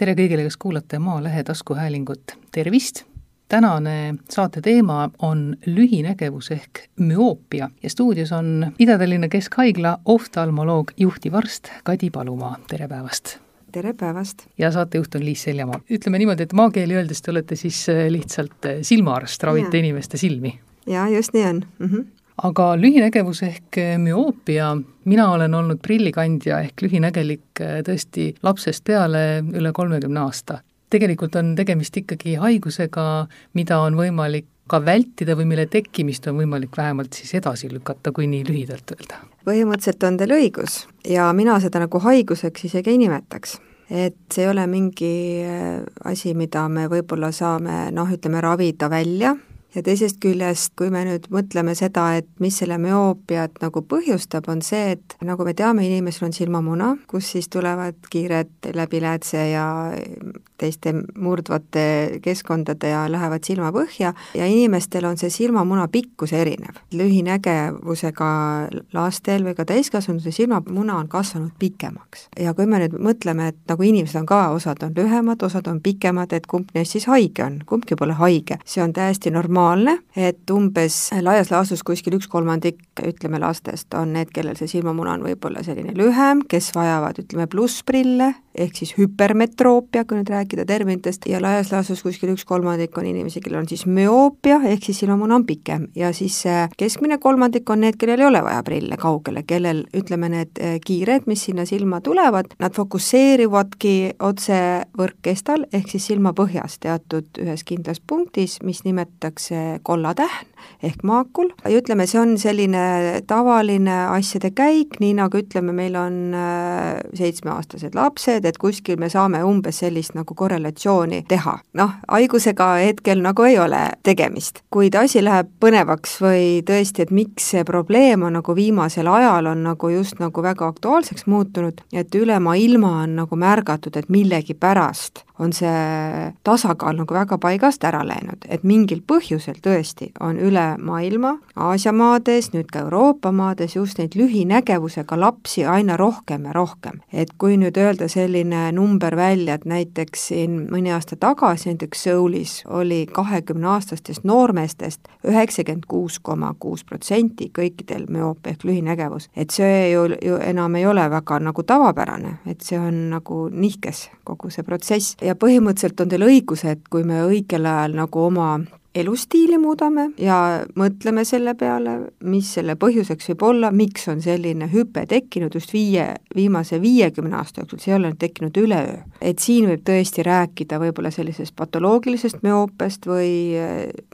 tere kõigile, kes kuulate Maalehe taskuhäälingut, tervist! tänane saate teema on lühinägevus ehk müoopia ja stuudios on Ida-Tallinna Keskhaigla oftalmoloog, juhtiv arst Kadi Palumaa, tere päevast! tere päevast! ja saatejuht on Liis Seljamaa. ütleme niimoodi, et maakeeli öeldes te olete siis äh, lihtsalt äh, silmaarst, ravite ja. inimeste silmi? jaa, just nii on mm. -hmm aga lühinägevus ehk müoopia, mina olen olnud prillikandja ehk lühinägelik äh, tõesti lapsest peale üle kolmekümne aasta. tegelikult on tegemist ikkagi haigusega, mida on võimalik ka vältida või mille tekkimist on võimalik vähemalt siis edasi lükata, kui nii lühidalt öelda? põhimõtteliselt on teil õigus ja mina seda nagu haiguseks isegi ei nimetaks et see ei ole mingi äh, asi, mida me võib-olla saame noh, ütleme ravida välja ja teisest küljest, kui me nüüd mõtleme seda, et mis selle müoopiat nagu põhjustab, on see, et nagu me teame, inimesel on silmamuna, kus siis tulevad kiired läbi läätse ja teiste murdvate keskkondade ja lähevad silmapõhja ja inimestel on see silmamuna pikkus erinev. lühinägevusega lastel või ka täiskasvanute silmamuna on kasvanud pikemaks. ja kui me nüüd mõtleme, et nagu inimesed on ka, osad on lühemad, osad on pikemad, et kumb neist siis haige on, kumbki pole haige, see on täiesti normaalne, et umbes laias laastus kuskil üks kolmandik, ütleme, lastest on need, kellel see silmamuna on võib-olla selline lühem, kes vajavad, ütleme, plussprille, ehk siis hüpermetroopia, kui nüüd rääkida terminitest, ja laias laastus kuskil üks kolmandik on inimesi, kellel on siis müoopia, ehk siis silmamuna on pikem. Ja siis keskmine kolmandik on need, kellel ei ole vaja prille kaugele, kellel ütleme, need eh, kiired, mis sinna silma tulevad, nad fokusseerivadki otse võrkkestal, ehk siis silmapõhjas teatud ühes kindlas punktis, mis nimetatakse see kollatähn ehk maakul ja ütleme, see on selline tavaline asjade käik, nii nagu ütleme, meil on äh, seitsmeaastased lapsed, et kuskil me saame umbes sellist nagu korrelatsiooni teha. noh, haigusega hetkel nagu ei ole tegemist, kuid asi läheb põnevaks või tõesti, et miks see probleem on nagu viimasel ajal on nagu just nagu väga aktuaalseks muutunud, et üle maailma on nagu märgatud, et millegipärast on see tasakaal nagu väga paigast ära läinud, et mingil põhjusel tõesti on üle maailma, Aasia maades, nüüd ka Euroopa maades just neid lühinägevusega lapsi aina rohkem ja rohkem. et kui nüüd öelda selline number välja, et näiteks siin mõni aasta tagasi näiteks Soulis oli kahekümneaastastest noormeestest üheksakümmend kuus koma kuus protsenti kõikidel müoopia ehk lühinägevus, et see ju, ju enam ei ole väga nagu tavapärane, et see on nagu nihkes kogu see protsess ja põhimõtteliselt on teil õigus, et kui me õigel ajal nagu oma elustiili muudame ja mõtleme selle peale, mis selle põhjuseks võib olla, miks on selline hüpe tekkinud just viie, viimase viiekümne aasta jooksul, see ei ole tekkinud üleöö. et siin võib tõesti rääkida võib-olla sellisest patoloogilisest müoopiast või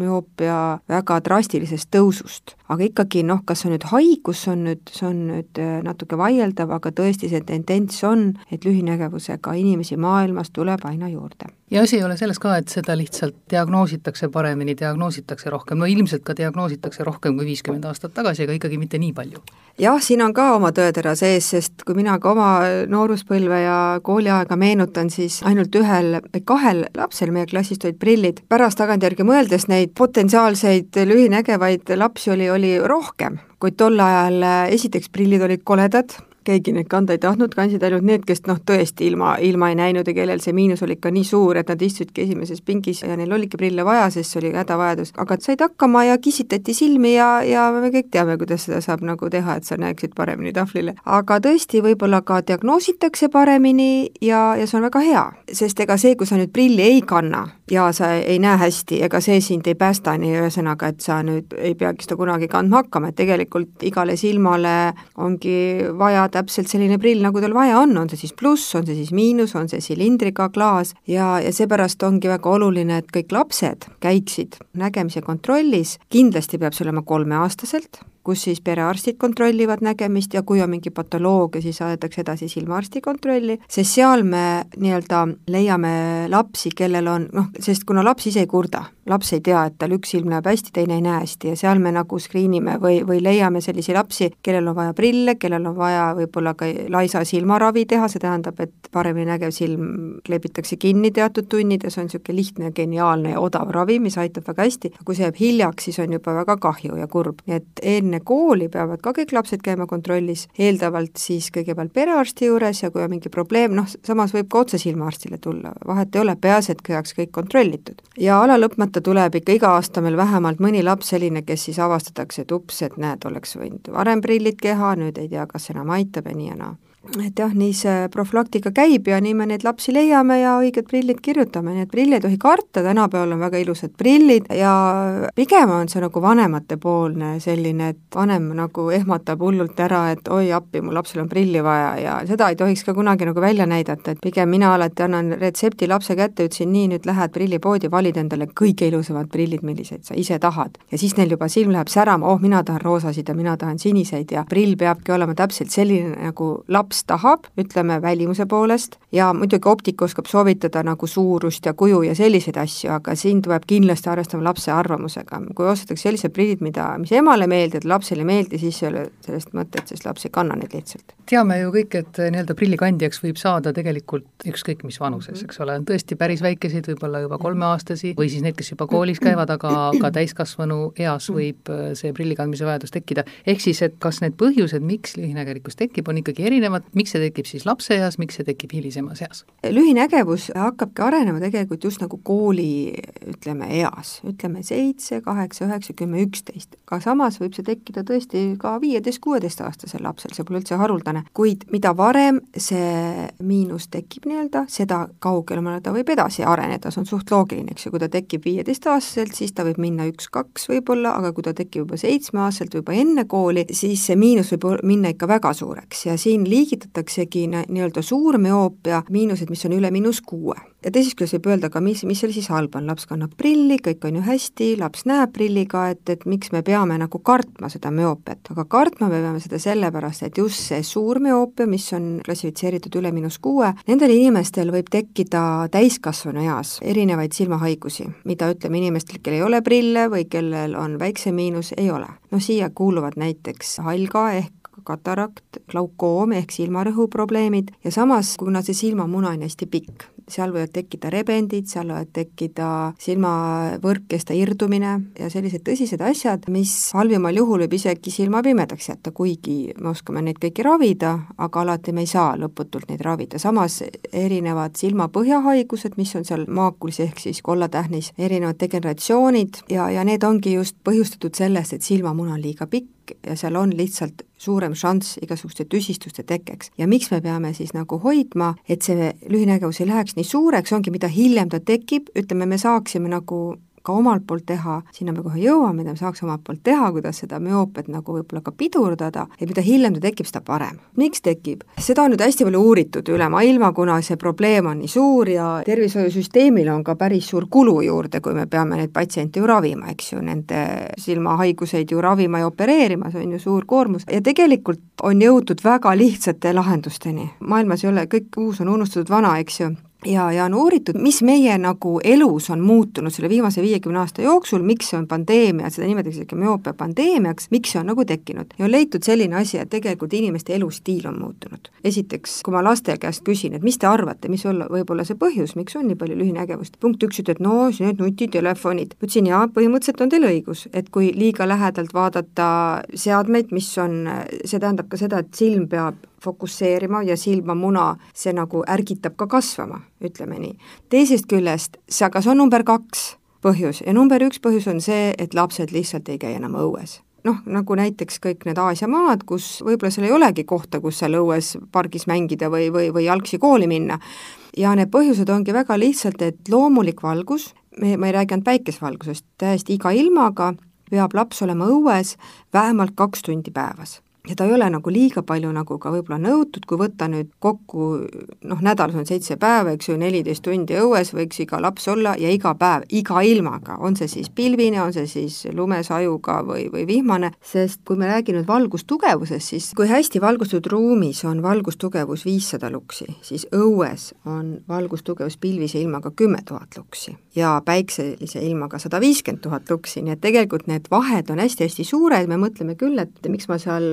müoopia väga drastilisest tõusust. aga ikkagi noh, kas see on nüüd haigus, on nüüd, see on nüüd eh, natuke vaieldav, aga tõesti see tendents on, et lühinägevusega inimesi maailmas tuleb aina juurde ja asi ei ole selles ka, et seda lihtsalt diagnoositakse paremini, diagnoositakse rohkem, no ilmselt ka diagnoositakse rohkem kui viiskümmend aastat tagasi, aga ikkagi mitte nii palju. jah, siin on ka oma tõetera sees, sest kui mina ka oma nooruspõlve ja kooliaega meenutan, siis ainult ühel kahel lapsel meie klassist olid prillid. pärast tagantjärgi mõeldes neid potentsiaalseid lühinägevaid lapsi oli, oli rohkem, kuid tol ajal esiteks prillid olid koledad, keegi neid kanda ei tahtnud, kandsid ainult need, kes noh, tõesti ilma, ilma ei näinud ja kellel see miinus oli ikka nii suur, et nad istusidki esimeses pingis ja neil oligi prille vaja, sest see oli hädavajadus, aga said hakkama ja kisitati silmi ja, ja me kõik teame, kuidas seda saab nagu teha, et sa näeksid paremini tahvlile. aga tõesti, võib-olla ka diagnoositakse paremini ja, ja see on väga hea, sest ega see, kui sa nüüd prilli ei kanna ja sa ei näe hästi, ega see sind ei päästa, nii ühesõnaga, et sa nüüd ei peagi seda kunagi kandma hakkama, et tegelikult igale silmale ongi vaja täpselt selline prill, nagu tal vaja on, on see siis pluss, on see siis miinus, on see silindriga klaas ja, ja seepärast ongi väga oluline, et kõik lapsed käiksid nägemise kontrollis, kindlasti peab see olema kolmeaastaselt, kus siis perearstid kontrollivad nägemist ja kui on mingi patoloogia, siis saadetakse edasi silmaarsti kontrolli, sest seal me nii-öelda leiame lapsi, kellel on noh, sest kuna laps ise ei kurda, laps ei tea, et tal üks silm näeb hästi, teine ei näe hästi ja seal me nagu screen ime või, või leiame selliseid lapsi, kellel on vaja prille, kellel on vaja võib-olla ka laisa silmaravi teha, see tähendab, et paremini nägev silm kleebitakse kinni teatud tunnides, on niisugune lihtne, geniaalne ja odav ravi, mis aitab väga hästi, kui see jääb hiljaks, siis on juba väga kahju ja kurb, nii et enne enne kooli peavad ka kõik lapsed käima kontrollis, eeldavalt siis kõigepealt perearsti juures ja kui on mingi probleem, noh, samas võib ka otse silmaarstile tulla, vahet ei ole, peaasi, et saaks kõik kontrollitud. ja ala lõpmata tuleb ikka iga aasta meil vähemalt mõni laps selline, kes siis avastatakse, et ups, et näed, oleks võinud varem prillid keha, nüüd ei tea, kas enam aitab ja nii ja naa et jah, nii see profülaktika käib ja nii me neid lapsi leiame ja õiged prillid kirjutame, nii et prille ei tohi karta, tänapäeval on väga ilusad prillid ja pigem on see nagu vanematepoolne selline, et vanem nagu ehmatab hullult ära, et oi appi, mu lapsel on prilli vaja ja seda ei tohiks ka kunagi nagu välja näidata, et pigem mina alati annan retsepti lapse kätte, ütlesin nii, nüüd lähed prillipoodi, valid endale kõige ilusamad prillid, milliseid sa ise tahad. ja siis neil juba silm läheb särama, oh, mina tahan roosasid ja mina tahan siniseid ja prill peabki olema täpselt selline, nagu laps laps tahab, ütleme välimuse poolest, ja muidugi optik oskab soovitada nagu suurust ja kuju ja selliseid asju, aga siin tuleb kindlasti arvestama lapse arvamusega. kui ostetakse sellised prillid, mida, mis emale meeldivad, lapsele ei meeldi, siis ei ole sellest mõtet, sest laps ei kanna neid lihtsalt. teame ju kõik, et nii-öelda prillikandjaks võib saada tegelikult ükskõik mis vanuses, eks ole, on tõesti päris väikeseid, võib-olla juba kolmeaastasi, või siis need, kes juba koolis käivad, aga ka täiskasvanu eas võib äh, see prilli kandmise vajadus tekkida. ehk siis, et kas need põhjused, miks lühinägelikkus tekib, on ikkagi erinevad, miks see tekib siis lapseeas, miks see tekib hilisemas eas? lühinägevus hakkabki arenema tegelikult just nagu kooli ütleme, eas, ütleme seitse, kaheksa, üheksa, kümme, üksteist. aga samas võib see tekkida tõesti ka viieteist-kuueteistaastasel lapsel, see pole üldse haruldane, kuid mida varem see miinus tekib nii-öelda, seda kaugemale ta võib edasi areneda, see on suht loogiline, eks ju, kui ta tekib viieteistaastaselt, siis ta võib minna üks-kaks võib-olla, aga kui ta tekib juba seitsmeaastaselt või juba enne kooli, siis see miinus võib minna ikka väga suureks. Ja siin liigi tekitataksegi nii-öelda suur müoopia, miinused, mis on üle miinus kuue. ja teisest küljest võib öelda ka, mis, mis seal siis halba on, laps kannab prilli, kõik on ju hästi, laps näeb prilliga, et, et miks me peame nagu kartma seda müoopiat, aga kartma me peame seda sellepärast, et just see suur müoopia, mis on klassifitseeritud üle miinus kuue, nendel inimestel võib tekkida täiskasvanu eas erinevaid silmahaigusi, mida ütleme inimestel, kellel ei ole prille või kellel on väiksem miinus, ei ole. no siia kuuluvad näiteks halga ehk katarakt, glaukoom ehk silmarõhuprobleemid ja samas, kuna see silmamuna on hästi pikk, seal võivad tekkida rebendid, seal võivad tekkida silmavõrkkeste irdumine ja sellised tõsised asjad, mis halvimal juhul võib isegi silma pimedaks jätta, kuigi me oskame neid kõiki ravida, aga alati me ei saa lõputult neid ravida, samas erinevad silmapõhjahaigused, mis on seal maakulis ehk siis kollatähnis, erinevad degeneratsioonid ja, ja need ongi just põhjustatud sellest, et silmamuna on liiga pikk, ja seal on lihtsalt suurem šanss igasuguste tüsistuste tekkeks. ja miks me peame siis nagu hoidma, et see lühinägevus ei läheks nii suureks, ongi mida hiljem ta tekib, ütleme, me saaksime nagu ka omalt poolt teha, sinna me kohe jõuame, mida me saaks omalt poolt teha, kuidas seda müoopiat nagu võib-olla ka pidurdada, et mida hiljem ta tekib, seda parem. miks tekib? seda on nüüd hästi palju uuritud üle maailma, kuna see probleem on nii suur ja tervishoiusüsteemil on ka päris suur kulu juurde, kui me peame neid patsiente ju ravima, eks ju, nende silmahaiguseid ju ravima ja opereerima, see on ju suur koormus ja tegelikult on jõutud väga lihtsate lahendusteni. maailmas ei ole, kõik uus on unustatud vana, eks ju, ja, ja on uuritud, mis meie nagu elus on muutunud selle viimase viiekümne aasta jooksul, miks see on pandeemia, seda nimetatakse ka müoopia pandeemiaks, miks see on nagu tekkinud. ja on leitud selline asi, et tegelikult inimeste elustiil on muutunud. esiteks, kui ma laste käest küsin, et mis te arvate, mis olla, võib olla see põhjus, miks on nii palju lühinägevust, punkt üks ütleb, no need nutitelefonid. ütlesin jaa, põhimõtteliselt on teil õigus, et kui liiga lähedalt vaadata seadmeid, mis on, see tähendab ka seda, et silm peab fokusseerima ja silmamuna, see nagu ärgitab ka kasvama, ütleme nii. teisest küljest, see aga see on number kaks põhjus ja number üks põhjus on see, et lapsed lihtsalt ei käi enam õues noh, nagu näiteks kõik need Aasia maad, kus võib-olla seal ei olegi kohta, kus seal õues pargis mängida või, või, või jalgsi kooli minna. ja need põhjused ongi väga lihtsalt, et loomulik valgus, me, ma ei räägi ainult päikesevalgusest, täiesti iga ilmaga peab laps olema õues vähemalt kaks tundi päevas ja ta ei ole nagu liiga palju nagu ka võib-olla nõutud, kui võtta nüüd kokku noh, nädalas on seitse päeva, eks ju, neliteist tundi õues võiks iga laps olla ja iga päev, iga ilmaga, on see siis pilvine, on see siis lumesajuga või, või vihmane, sest kui me räägime nüüd valgustugevusest, siis kui hästi valgustatud ruumis on valgustugevus viissada luksi, siis õues on valgustugevus pilvise ilmaga kümme tuhat luksi ja päikselise ilmaga sada viiskümmend tuhat luksi, nii et tegelikult need vahed on hästi-hästi suured, me mõtleme küll, et miks ma seal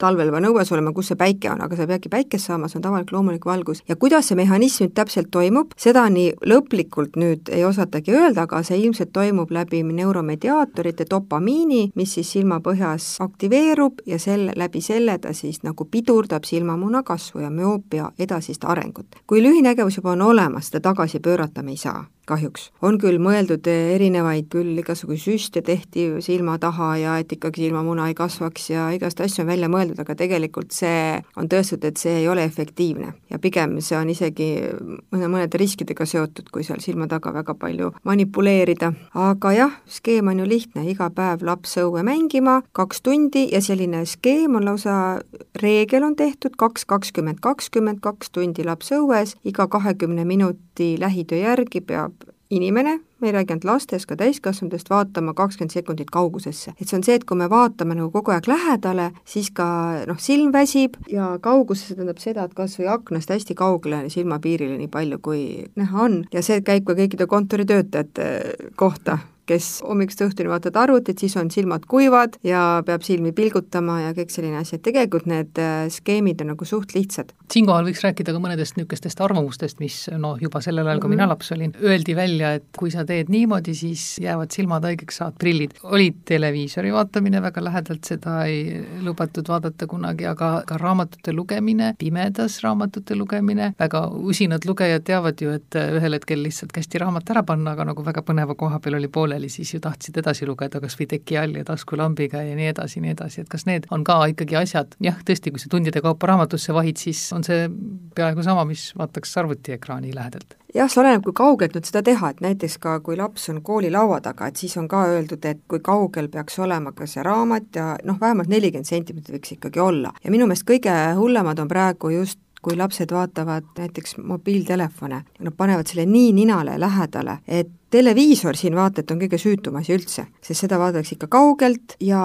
talvel peab õues olema, kus see päike on, aga sa ei peagi päikest saama, see on tavaline loomulik valgus. ja kuidas see mehhanism nüüd täpselt toimub, seda nii lõplikult nüüd ei osatagi öelda, aga see ilmselt toimub läbi neuromediaatorite dopamiini, mis siis silmapõhjas aktiveerub ja selle, läbi selle ta siis nagu pidurdab silmamuna kasvu ja müoopia edasist arengut. kui lühinägevus juba on olemas, seda tagasi pöörata me ei saa kahjuks. on küll mõeldud erinevaid, küll igasugu süste tehti silma taha ja et ikkagi silmamuna ei kasvaks ja igast asju on välja mõeldud, aga tegelikult see on tõestatud, et see ei ole efektiivne. ja pigem see on isegi mõne, mõnede riskidega seotud, kui seal silma taga väga palju manipuleerida. aga jah, skeem on ju lihtne, iga päev laps õue mängima, kaks tundi ja selline skeem on lausa, reegel on tehtud, kaks, kakskümmend, kakskümmend, kaks tundi laps õues, iga kahekümne minuti lähitöö järgi peab inimene, me ei räägi ainult lastest, ka täiskasvanutest, vaatama kakskümmend sekundit kaugusesse. et see on see, et kui me vaatame nagu kogu aeg lähedale, siis ka noh, silm väsib ja kaugusesse tähendab seda, et kas või aknast hästi kaugele silmapiirile, nii palju kui näha on, ja see käib ka kõikide kontoritöötajate kohta kes hommikust õhtuni vaatavad arvutit, siis on silmad kuivad ja peab silmi pilgutama ja kõik selline asi, et tegelikult need äh, skeemid on nagu suht lihtsad. siinkohal võiks rääkida ka mõnedest niisugustest arvamustest, mis noh, juba sellel ajal, kui mm -hmm. mina laps olin, öeldi välja, et kui sa teed niimoodi, siis jäävad silmad haigeks, saad prillid. oli televiisori vaatamine väga lähedalt, seda ei lubatud vaadata kunagi, aga ka raamatute lugemine, pimedas raamatute lugemine, väga usinad lugejad teavad ju, et ühel hetkel lihtsalt kästi raamat ära panna, aga nagu väga põneva koha peal oli poole pooleli, siis ju tahtsid edasi lugeda kas või teki all ja taskulambiga ja nii edasi, nii edasi, et kas need on ka ikkagi asjad, jah, tõesti, kui sa tundide kaupa raamatusse vahid, siis on see peaaegu sama, mis vaataks arvutiekraani lähedalt jah, see oleneb, kui kaugelt nüüd seda teha, et näiteks ka kui laps on koolilaua taga, et siis on ka öeldud, et kui kaugel peaks olema ka see raamat ja noh, vähemalt nelikümmend sentimeetrit võiks ikkagi olla. ja minu meelest kõige hullemad on praegu just kui lapsed vaatavad näiteks mobiiltelefone, nad panevad selle nii ninale lähedale, et televiisor siin vaata et on kõige süütum asi üldse, sest seda vaadatakse ikka kaugelt ja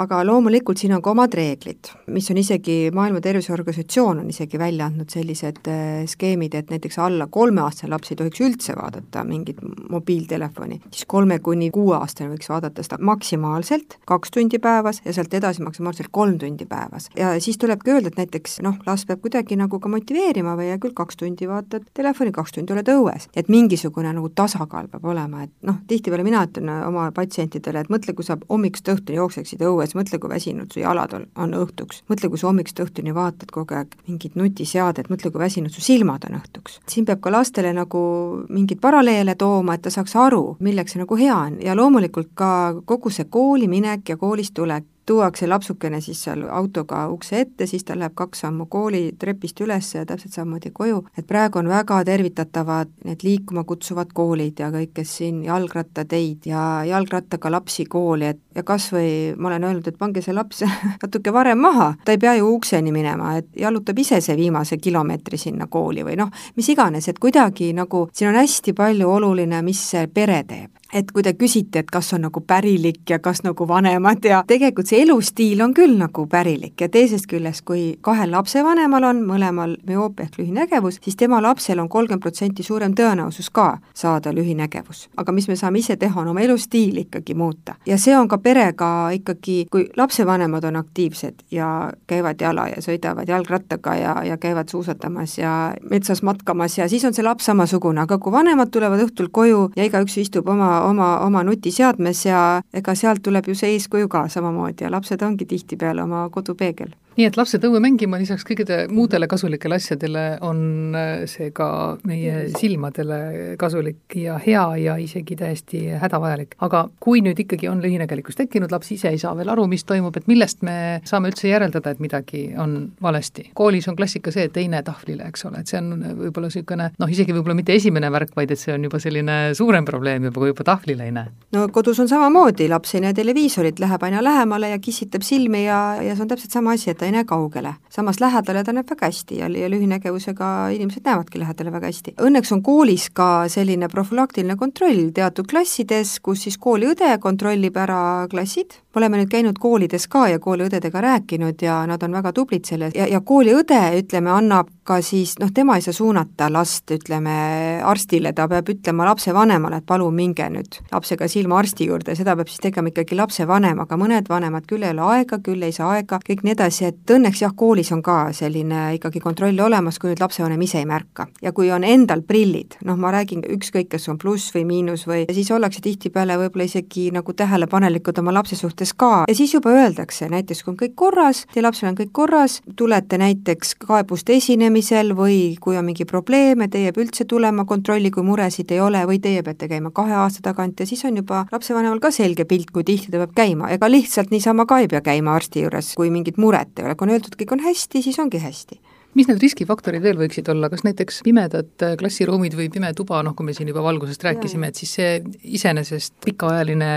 aga loomulikult siin on ka omad reeglid, mis on isegi, Maailma Terviseorganisatsioon on isegi välja andnud sellised äh, skeemid, et näiteks alla kolmeaastane laps ei tohiks üldse vaadata mingit mobiiltelefoni, siis kolme kuni kuueaastane võiks vaadata seda maksimaalselt kaks tundi päevas ja sealt edasi maksimaalselt kolm tundi päevas. ja siis tulebki öelda, et näiteks noh, last peab kuidagi nagu ka motiveerima või hea küll, kaks tundi vaatad telefoni, kaks tundi oled õues, et mingisugune nagu tasakaal peab olema, et noh, tihtipeale mina ütlen oma patsientidele, et mõtle, kui sa hommikust õhtuni jookseksid õues, mõtle, kui väsinud su jalad on, on õhtuks. mõtle, kui sa hommikust õhtuni vaatad kogu aeg mingit nutiseadet, mõtle, kui väsinud su silmad on õhtuks. siin peab ka lastele nagu mingeid paralleele tooma, et ta saaks aru, milleks see nagu hea on ja loomulikult ka kogu see kooliminek ja koolist tulek, tuuakse lapsukene siis seal autoga ukse ette, siis ta läheb kaks sammu kooli trepist üles ja täpselt samamoodi koju, et praegu on väga tervitatavad need liikuma kutsuvad koolid ja kõik, kes siin jalgrattateid ja jalgrattaga lapsi kooli, et ja kas või ma olen öelnud, et pange see laps natuke varem maha, ta ei pea ju ukseni minema, et jalutab ise see viimase kilomeetri sinna kooli või noh, mis iganes, et kuidagi nagu siin on hästi palju oluline, mis see pere teeb et kui te küsite, et kas on nagu pärilik ja kas nagu vanemad ja tegelikult see elustiil on küll nagu pärilik ja teisest küljest, kui kahel lapsevanemal on mõlemal müoopia ehk lühinägevus, siis tema lapsel on kolmkümmend protsenti suurem tõenäosus ka saada lühinägevus. aga mis me saame ise teha, on oma elustiili ikkagi muuta. ja see on ka perega ikkagi, kui lapsevanemad on aktiivsed ja käivad jala ja sõidavad jalgrattaga ja, ja käivad suusatamas ja metsas matkamas ja siis on see laps samasugune, aga kui vanemad tulevad õhtul koju ja igaüks istub oma oma, oma nutiseadmes ja ega sealt tuleb ju see eeskuju ka samamoodi ja lapsed ongi tihtipeale oma kodupeegel nii et lapsed õue mängima lisaks kõikide muudele kasulikele asjadele on äh, see ka meie silmadele kasulik ja hea ja isegi täiesti hädavajalik. aga kui nüüd ikkagi on lühinägelikkus tekkinud, laps ise ei saa veel aru, mis toimub, et millest me saame üldse järeldada, et midagi on valesti? koolis on klassika see, et ei näe tahvlile, eks ole, et see on võib-olla niisugune noh, isegi võib-olla mitte esimene värk, vaid et see on juba selline suurem probleem juba, kui juba tahvlile ei näe. no kodus on samamoodi, laps ei näe televiisorit, läheb aina lähemale ja kissitab silmi ja, ja see on täpselt sama asi, et ta ta ei näe kaugele. samas lähedale ta näeb väga hästi ja, ja lühinägevusega inimesed näevadki lähedale väga hästi. Õnneks on koolis ka selline profülaktiline kontroll teatud klassides, kus siis kooliõde kontrollib ära klassid, me oleme nüüd käinud koolides ka ja kooliõdedega rääkinud ja nad on väga tublid selles ja, ja kooliõde, ütleme, annab ka siis noh, tema ei saa suunata last, ütleme, arstile, ta peab ütlema lapsevanemale, et palun minge nüüd lapsega silmaarsti juurde, seda peab siis tegema ikkagi lapsevanem, aga mõned vanemad küll ei ole aega, küll ei saa aega, kõik nii edasi, et õnneks jah, koolis on ka selline ikkagi kontroll olemas, kui nüüd lapsevanem ise ei märka. ja kui on endal prillid, noh, ma räägin, ükskõik, kas on pluss või miinus või siis ollakse tihtipeale võib-olla isegi nagu tähelepanelikud oma lapse suhtes ka ja siis juba öeldakse, näiteks kui on kõik korras, teie lapsel on kõik korras, tulete näiteks kaebuste esinemisel või kui on mingi probleem ja teie peab üldse tulema kontrolli, kui muresid ei ole, või teie peate käima kahe aasta tagant ja siis on juba lapsevanemal ka selge pilt, kui tihti ta peab käima, ega lihtsalt niisama ka ei pea käima arsti juures, kui mingit muret ei ole, kui on öeldud, kõik on hästi, siis ongi hästi. Mis need riskifaktorid veel võiksid olla, kas näiteks pimedad äh, klassiruumid või pime tuba, noh kui me siin juba valgusest rääkisime, et siis see iseenesest pikaajaline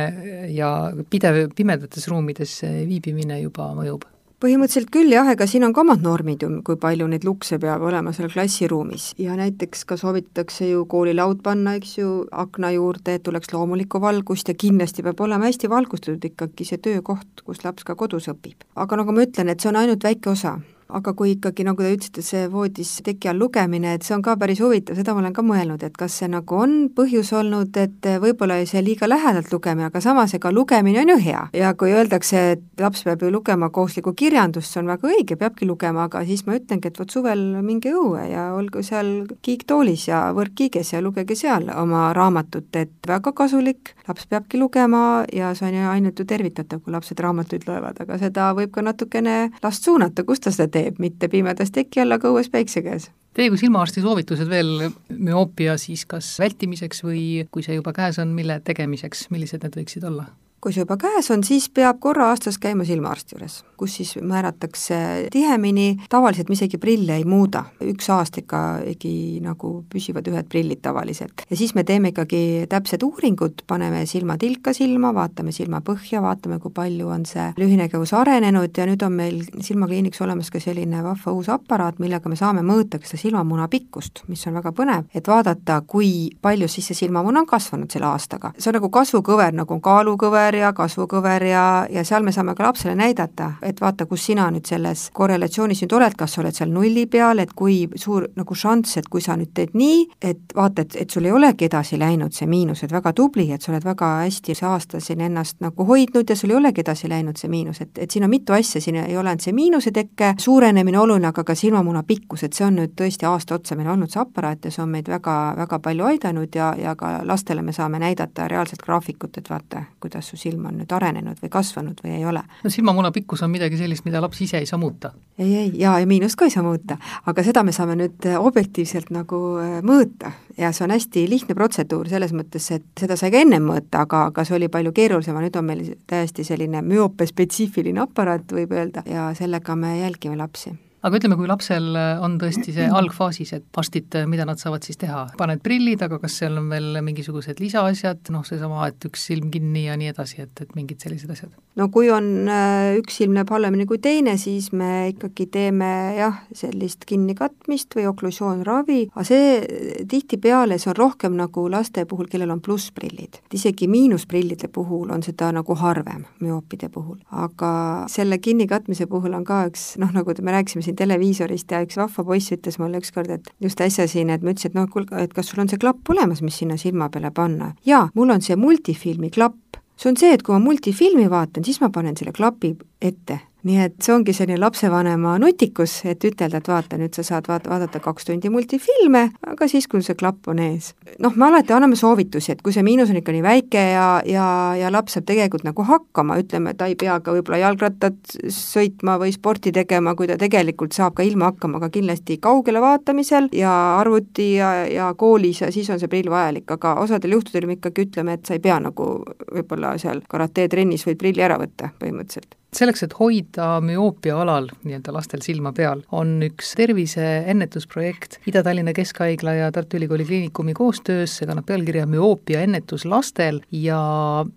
ja pidev pimedates ruumides viibimine juba mõjub? Põhimõtteliselt küll jah, ega siin on ka omad normid ju, kui palju neid lukse peab olema seal klassiruumis ja näiteks ka soovitatakse ju koolilaud panna, eks ju, akna juurde, et tuleks loomulikku valgust ja kindlasti peab olema hästi valgustatud ikkagi see töökoht, kus laps ka kodus õpib. aga nagu ma ütlen, et see on ainult väike osa aga kui ikkagi, nagu te ütlesite, see voodis teki all lugemine, et see on ka päris huvitav, seda ma olen ka mõelnud, et kas see nagu on põhjus olnud, et võib-olla see liiga lähedalt lugemine, aga samas ega lugemine on ju hea. ja kui öeldakse, et laps peab ju lugema kooslikku kirjandust, see on väga õige, peabki lugema, aga siis ma ütlengi, et vot suvel minge õue ja olgu seal kiiktoolis ja võrkkiiges ja lugege seal oma raamatut, et väga kasulik, laps peabki lugema ja see on ju ainult ju tervitatav, kui lapsed raamatuid loevad, aga seda võib ka natukene last suunata, kus ta seda teeb teeb, mitte pimedas teki all, aga õues päikse käes. Teie kui silmaarsti soovitused veel müoopia siis kas vältimiseks või kui see juba käes on, mille tegemiseks, millised need võiksid olla? Kui see juba käes on, siis peab korra aastas käima silmaarsti juures, kus siis määratakse tihemini, tavaliselt me isegi prille ei muuda, üks aasta ikka ikkagi nagu püsivad ühed prillid tavaliselt. ja siis me teeme ikkagi täpsed uuringud, paneme silmatilka silma, vaatame silmapõhja, vaatame, kui palju on see lühinägevus arenenud ja nüüd on meil silmakliiniks olemas ka selline vahva uus aparaat, millega me saame mõõta ka seda silmamuna pikkust, mis on väga põnev, et vaadata, kui palju siis see silmamuna on kasvanud selle aastaga. see on nagu kasvukõver, nagu on kaalukõver, kõver ja kasvukõver ja, ja seal me saame ka lapsele näidata, et vaata, kus sina nüüd selles korrelatsioonis nüüd oled, kas sa oled seal nulli peal, et kui suur nagu šanss, et kui sa nüüd teed nii, et vaata, et, et sul ei olegi edasi läinud see miinus, et väga tubli, et sa oled väga hästi see aasta siin ennast nagu hoidnud ja sul ei olegi edasi läinud see miinus, et, et siin on mitu asja, siin ei ole ainult see miinuse tekke suurenemine oluline, aga ka silmamuna pikkus, et see on nüüd tõesti aasta otsa meil olnud see aparaat ja see on meid väga, väga palju aidanud ja, ja ka lastele me saame näidata reaalselt graafikut, et vaata, kuidas su silm on nüüd arenenud või kasvanud või ei ole. no silmamuna pikkus on midagi sellist, mida laps ise ei saa muuta? ei, ei, ja, ja miinust ka ei saa muuta, aga seda me saame nüüd äh, objektiivselt nagu äh, mõõta ja see on hästi lihtne protseduur selles mõttes, et seda sai ka ennem mõõta, aga, aga see oli palju keerulisem, aga nüüd on meil täiesti selline müoopia-spetsiifiline aparaat, võib öelda, ja sellega me jälgime lapsi aga ütleme, kui lapsel on tõesti see algfaasis, et arstid, mida nad saavad siis teha, paned prillid, aga kas seal on veel mingisugused lisaasjad, noh, seesama, et üks silm kinni ja nii edasi, et, et mingid sellised asjad? no kui on äh, üks silm näeb halvemini kui teine, siis me ikkagi teeme jah, sellist kinnikatmist või oklusioonravi, aga see tihtipeale, see on rohkem nagu laste puhul, kellel on plussprillid. isegi miinusprillide puhul on seda nagu harvem, müoopide puhul. aga selle kinnikatmise puhul on ka üks noh, nagu me rääkisime siin televiisorist ja üks vahva poiss ütles mulle ükskord, et just äsja siin, et ma ütlesin, et noh, kuulge, et kas sul on see klapp olemas, mis sinna silma peale panna. jaa, mul on see multifilmi klapp. see on see, et kui ma multifilmi vaatan, siis ma panen selle klapi ette nii et see ongi selline lapsevanema nutikus, et ütelda, et vaata, nüüd sa saad vaat-, vaadata kaks tundi multifilme, aga siis, kui see klapp on ees. noh, me alati anname soovitusi, et kui see miinus on ikka nii väike ja, ja, ja laps saab tegelikult nagu hakkama, ütleme, ta ei pea ka võib-olla jalgrattat sõitma või sporti tegema, kui ta tegelikult saab ka ilma hakkama, aga kindlasti kaugele vaatamisel ja arvuti ja, ja koolis ja siis on see prill vajalik, aga osadel juhtudel me ikkagi ütleme, et sa ei pea nagu võib-olla seal karate trennis võid prilli ära võtta põhimõtteliselt selleks, et hoida müoopia alal nii-öelda lastel silma peal, on üks tervise ennetusprojekt Ida-Tallinna Keskhaigla ja Tartu Ülikooli Kliinikumi koostöös, see kannab pealkirja Müoopia ennetus lastel ja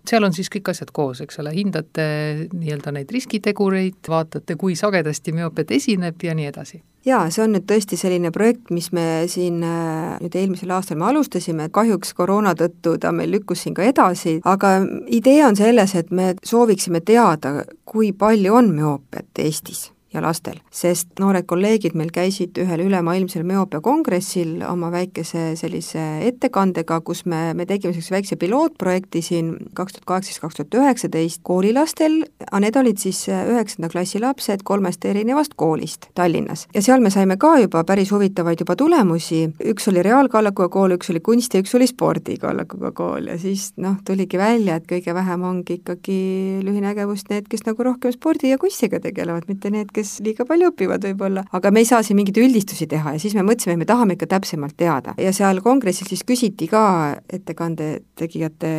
seal on siis kõik asjad koos, eks ole, hindate nii-öelda neid riskitegureid, vaatate, kui sagedasti müoopiat esineb ja nii edasi jaa, see on nüüd tõesti selline projekt, mis me siin äh, nüüd eelmisel aastal me alustasime, kahjuks koroona tõttu ta meil lükkus siin ka edasi, aga idee on selles, et me sooviksime teada, kui palju on müoopiat Eestis ja lastel, sest noored kolleegid meil käisid ühel ülemaailmsel müoopia kongressil oma väikese sellise ettekandega, kus me, me tegime sellise väikse pilootprojekti siin kaks tuhat kaheksateist, kaks tuhat üheksateist koolilastel, aga need olid siis üheksanda klassi lapsed kolmest erinevast koolist Tallinnas. ja seal me saime ka juba päris huvitavaid juba tulemusi, üks oli reaalkallakuga kool, üks oli kunsti, üks oli spordikallakuga kool. Ja siis noh, tuligi välja, et kõige vähem ongi ikkagi lühinägevust need, kes nagu rohkem spordi ja kunstiga tegelevad, mitte need, kes kes liiga palju õpivad võib-olla, aga me ei saa siin mingeid üldistusi teha ja siis me mõtlesime, et me tahame ikka täpsemalt teada. ja seal kongressil siis küsiti ka ettekande tegijate,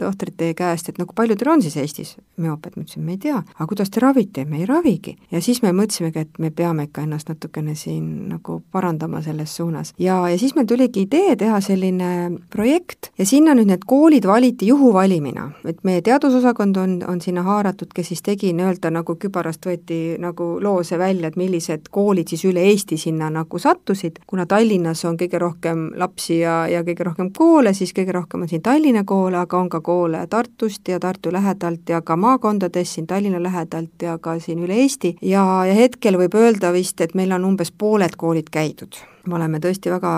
tohtrite käest, et no kui palju teil on siis Eestis müoopiat, ma ütlesin, me ei tea. aga kuidas te ravite? me ei ravigi. ja siis me mõtlesimegi, et me peame ikka ennast natukene siin nagu parandama selles suunas. ja, ja siis meil tuligi idee teha selline projekt ja sinna nüüd need koolid valiti juhuvalimina, et meie teadusosakond on, on sinna haaratud, kes siis tegi nii-öelda nagu kübarast võeti nagu loo see välja, et millised koolid siis üle Eesti sinna nagu sattusid, kuna Tallinnas on kõige rohkem lapsi ja, ja kõige rohkem koole, siis kõige rohkem on siin Tallinna koole, aga on ka koole Tartust ja Tartu lähedalt ja ka maakondades siin Tallinna lähedalt ja ka siin üle Eesti. Ja, ja hetkel võib öelda vist, et meil on umbes pooled koolid käidud me oleme tõesti väga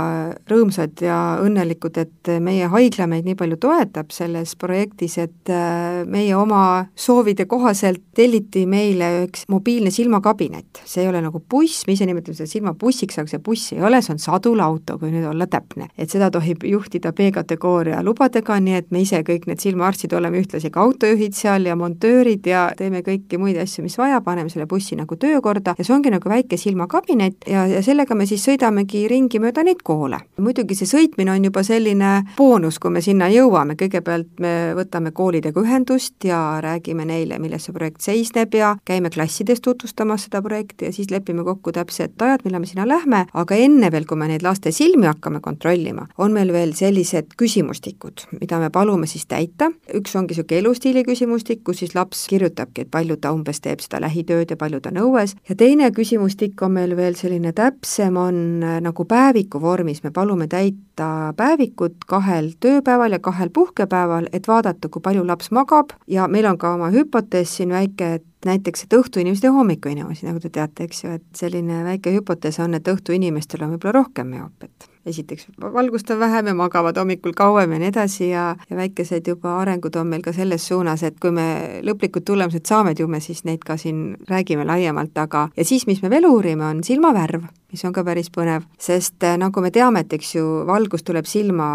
rõõmsad ja õnnelikud, et meie haigla meid nii palju toetab selles projektis, et äh, meie oma soovide kohaselt telliti meile üks mobiilne silmakabinet. see ei ole nagu buss, me ise nimetame seda silmabussiks, aga see buss ei ole, see on sadulauto, kui nüüd olla täpne. et seda tohib juhtida B-kategooria lubadega, nii et me ise kõik need silmaarstid oleme ühtlasi ka autojuhid seal ja montöörid ja teeme kõiki muid asju, mis vaja, paneme selle bussi nagu töökorda ja see ongi nagu väike silmakabinet ja, ja sellega me siis sõidamegi ringi, ringi mööda neid koole. muidugi see sõitmine on juba selline boonus, kui me sinna jõuame, kõigepealt me võtame koolidega ühendust ja räägime neile, milles see projekt seisneb ja käime klassides tutvustamas seda projekti ja siis lepime kokku täpsed ajad, millal me sinna lähme, aga enne veel, kui me neid laste silmi hakkame kontrollima, on meil veel sellised küsimustikud, mida me palume siis täita, üks ongi niisugune elustiili küsimustik, kus siis laps kirjutabki, et palju ta umbes teeb seda lähitööd ja palju ta on õues, ja teine küsimustik on meil veel selline täpsem, on nagu päeviku vormis, me palume täita päevikut kahel tööpäeval ja kahel puhkepäeval, et vaadata, kui palju laps magab. Ja meil on ka oma hüpotees siin väike, et näiteks, et õhtuinimesed ja hommikuinimesi, nagu te teate, eks ju, et selline väike hüpotees on, et õhtuinimestel on võib-olla rohkem müoopiat esiteks valgust on vähem ja magavad hommikul kauem ja nii edasi ja, ja väikesed juba arengud on meil ka selles suunas, et kui me lõplikud tulemused saame, et ju me siis neid ka siin räägime laiemalt, aga ja siis, mis me veel uurime, on silmavärv, mis on ka päris põnev, sest äh, nagu me teame, et eks ju, valgus tuleb silma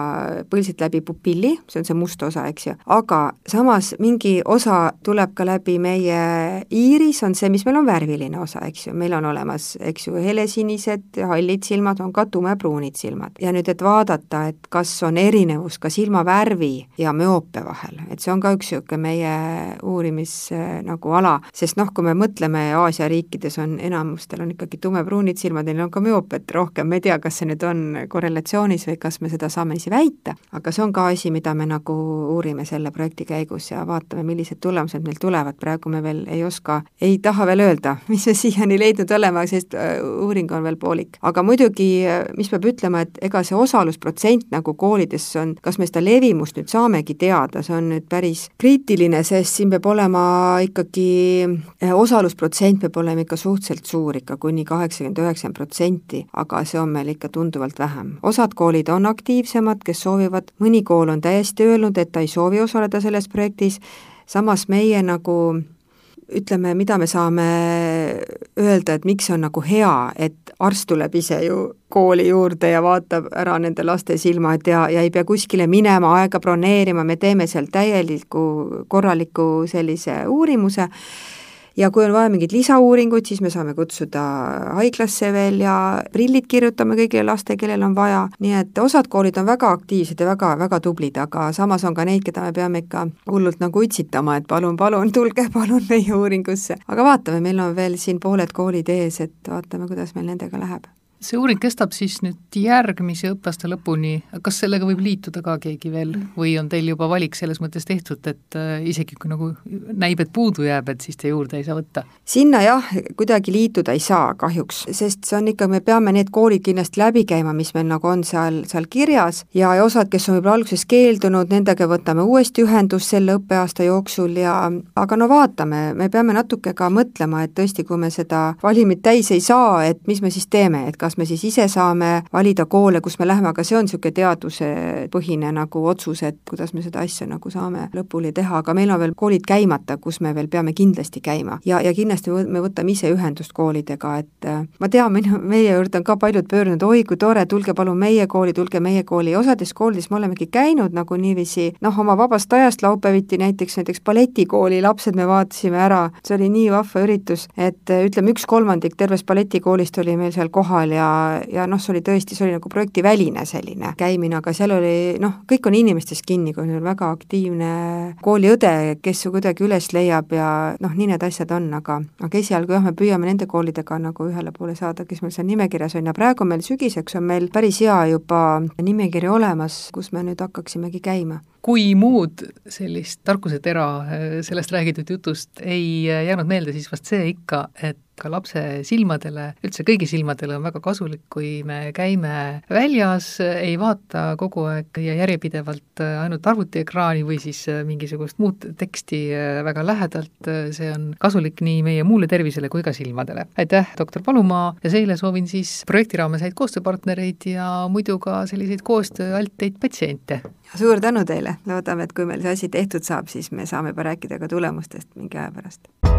põlsilt läbi pupilli, see on see must osa, eks ju, aga samas mingi osa tuleb ka läbi meie iiris, on see, mis meil on värviline osa, eks ju, meil on olemas, eks ju, helesinised, hallid silmad, on ka tumepruunid silmad. Ja nüüd, et vaadata, et kas on erinevus ka silmavärvi ja müoopia vahel, et see on ka üks niisugune meie uurimis nagu ala, sest noh, kui me mõtleme, Aasia riikides on enamustel on ikkagi tumepruunid silmad neil on ka müoopiat rohkem, ma ei tea, kas see nüüd on korrelatsioonis või kas me seda saame ise väita, aga see on ka asi, mida me nagu uurime selle projekti käigus ja vaatame, millised tulemused meil tulevad, praegu me veel ei oska, ei taha veel öelda, mis me siiani leidnud oleme, sest äh, uuring on veel poolik. aga muidugi, äh, mis peab ütlema, et ega see osalusprotsent nagu koolides on, kas me seda levimust nüüd saamegi teada, see on nüüd päris kriitiline, sest siin peab olema ikkagi, eh, osalusprotsent peab olema ikka suhteliselt suur, ikka kuni kaheksakümmend, üheksakümmend protsenti, aga see on meil ikka tunduvalt vähem. osad koolid on aktiivsemad, kes soovivad, mõni kool on täiesti öelnud, et ta ei soovi osaleda selles projektis, samas meie nagu ütleme, mida me saame öelda, et miks see on nagu hea, et arst tuleb ise ju kooli juurde ja vaatab ära nende laste silmad ja, ja ei pea kuskile minema, aega broneerima, me teeme seal täieliku korraliku sellise uurimuse ja kui on vaja mingeid lisauuringuid, siis me saame kutsuda haiglasse veel ja prillid kirjutame kõigile lastele, kellel on vaja, nii et osad koolid on väga aktiivsed ja väga, väga tublid, aga samas on ka neid, keda me peame ikka hullult nagu utsitama, et palun, palun, tulge palun meie uuringusse. aga vaatame, meil on veel siin pooled koolid ees, et vaatame, kuidas meil nendega läheb see uuring kestab siis nüüd järgmise õppeaasta lõpuni, kas sellega võib liituda ka keegi veel või on teil juba valik selles mõttes tehtud, et äh, isegi kui nagu näib, et puudu jääb, et siis te juurde ei saa võtta? sinna jah, kuidagi liituda ei saa kahjuks, sest see on ikka, me peame need koolid kindlasti läbi käima, mis meil nagu on seal, seal kirjas ja, ja osad, kes on võib-olla alguses keeldunud, nendega võtame uuesti ühendust selle õppeaasta jooksul ja aga no vaatame, me peame natuke ka mõtlema, et tõesti, kui me seda valimit täis ei saa, et mis me siis teeme, et kas me siis ise saame valida koole, kus me läheme, aga see on niisugune teadusepõhine nagu otsus, et kuidas me seda asja nagu saame lõpuni teha, aga meil on veel koolid käimata, kus me veel peame kindlasti käima. ja, ja kindlasti me võtame ise ühendust koolidega, et äh, ma tean, minu, meie juurde on ka paljud pöördunud, oi kui tore, tulge palun meie kooli, tulge meie kooli ja osades koolides me olemegi käinud nagu niiviisi noh, oma vabast ajast laupäeviti näiteks, näiteks balletikooli lapsed me vaatasime ära, see oli nii vahva üritus, et ütleme, üks kolmandik tervest balletikoolist oli meil seal kohal ja ja, noh, see oli tõesti, see oli nagu projektiväline selline käimine, aga seal oli noh, kõik on inimestest kinni, kui on väga aktiivne kooliõde, kes ju kuidagi üles leiab ja noh, nii need asjad on, aga aga esialgu jah, me püüame nende koolidega nagu ühele poole saada, kes meil seal nimekirjas on ja praegu meil sügiseks on meil päris hea juba nimekiri olemas, kus me nüüd hakkaksimegi käima kui muud sellist tarkusetera sellest räägitud jutust ei jäänud meelde, siis vast see ikka, et ka lapse silmadele, üldse kõigi silmadele on väga kasulik, kui me käime väljas, ei vaata kogu aeg ja järjepidevalt ainult arvutiekraani või siis mingisugust muud teksti väga lähedalt, see on kasulik nii meie muule tervisele kui ka silmadele. aitäh, doktor Palumaa, ja seile soovin siis projekti raames häid koostööpartnereid ja muidu ka selliseid koostööalteid patsiente! Suur tänu teile, loodame, et kui meil see asi tehtud saab, siis me saame juba rääkida ka tulemustest mingi aja pärast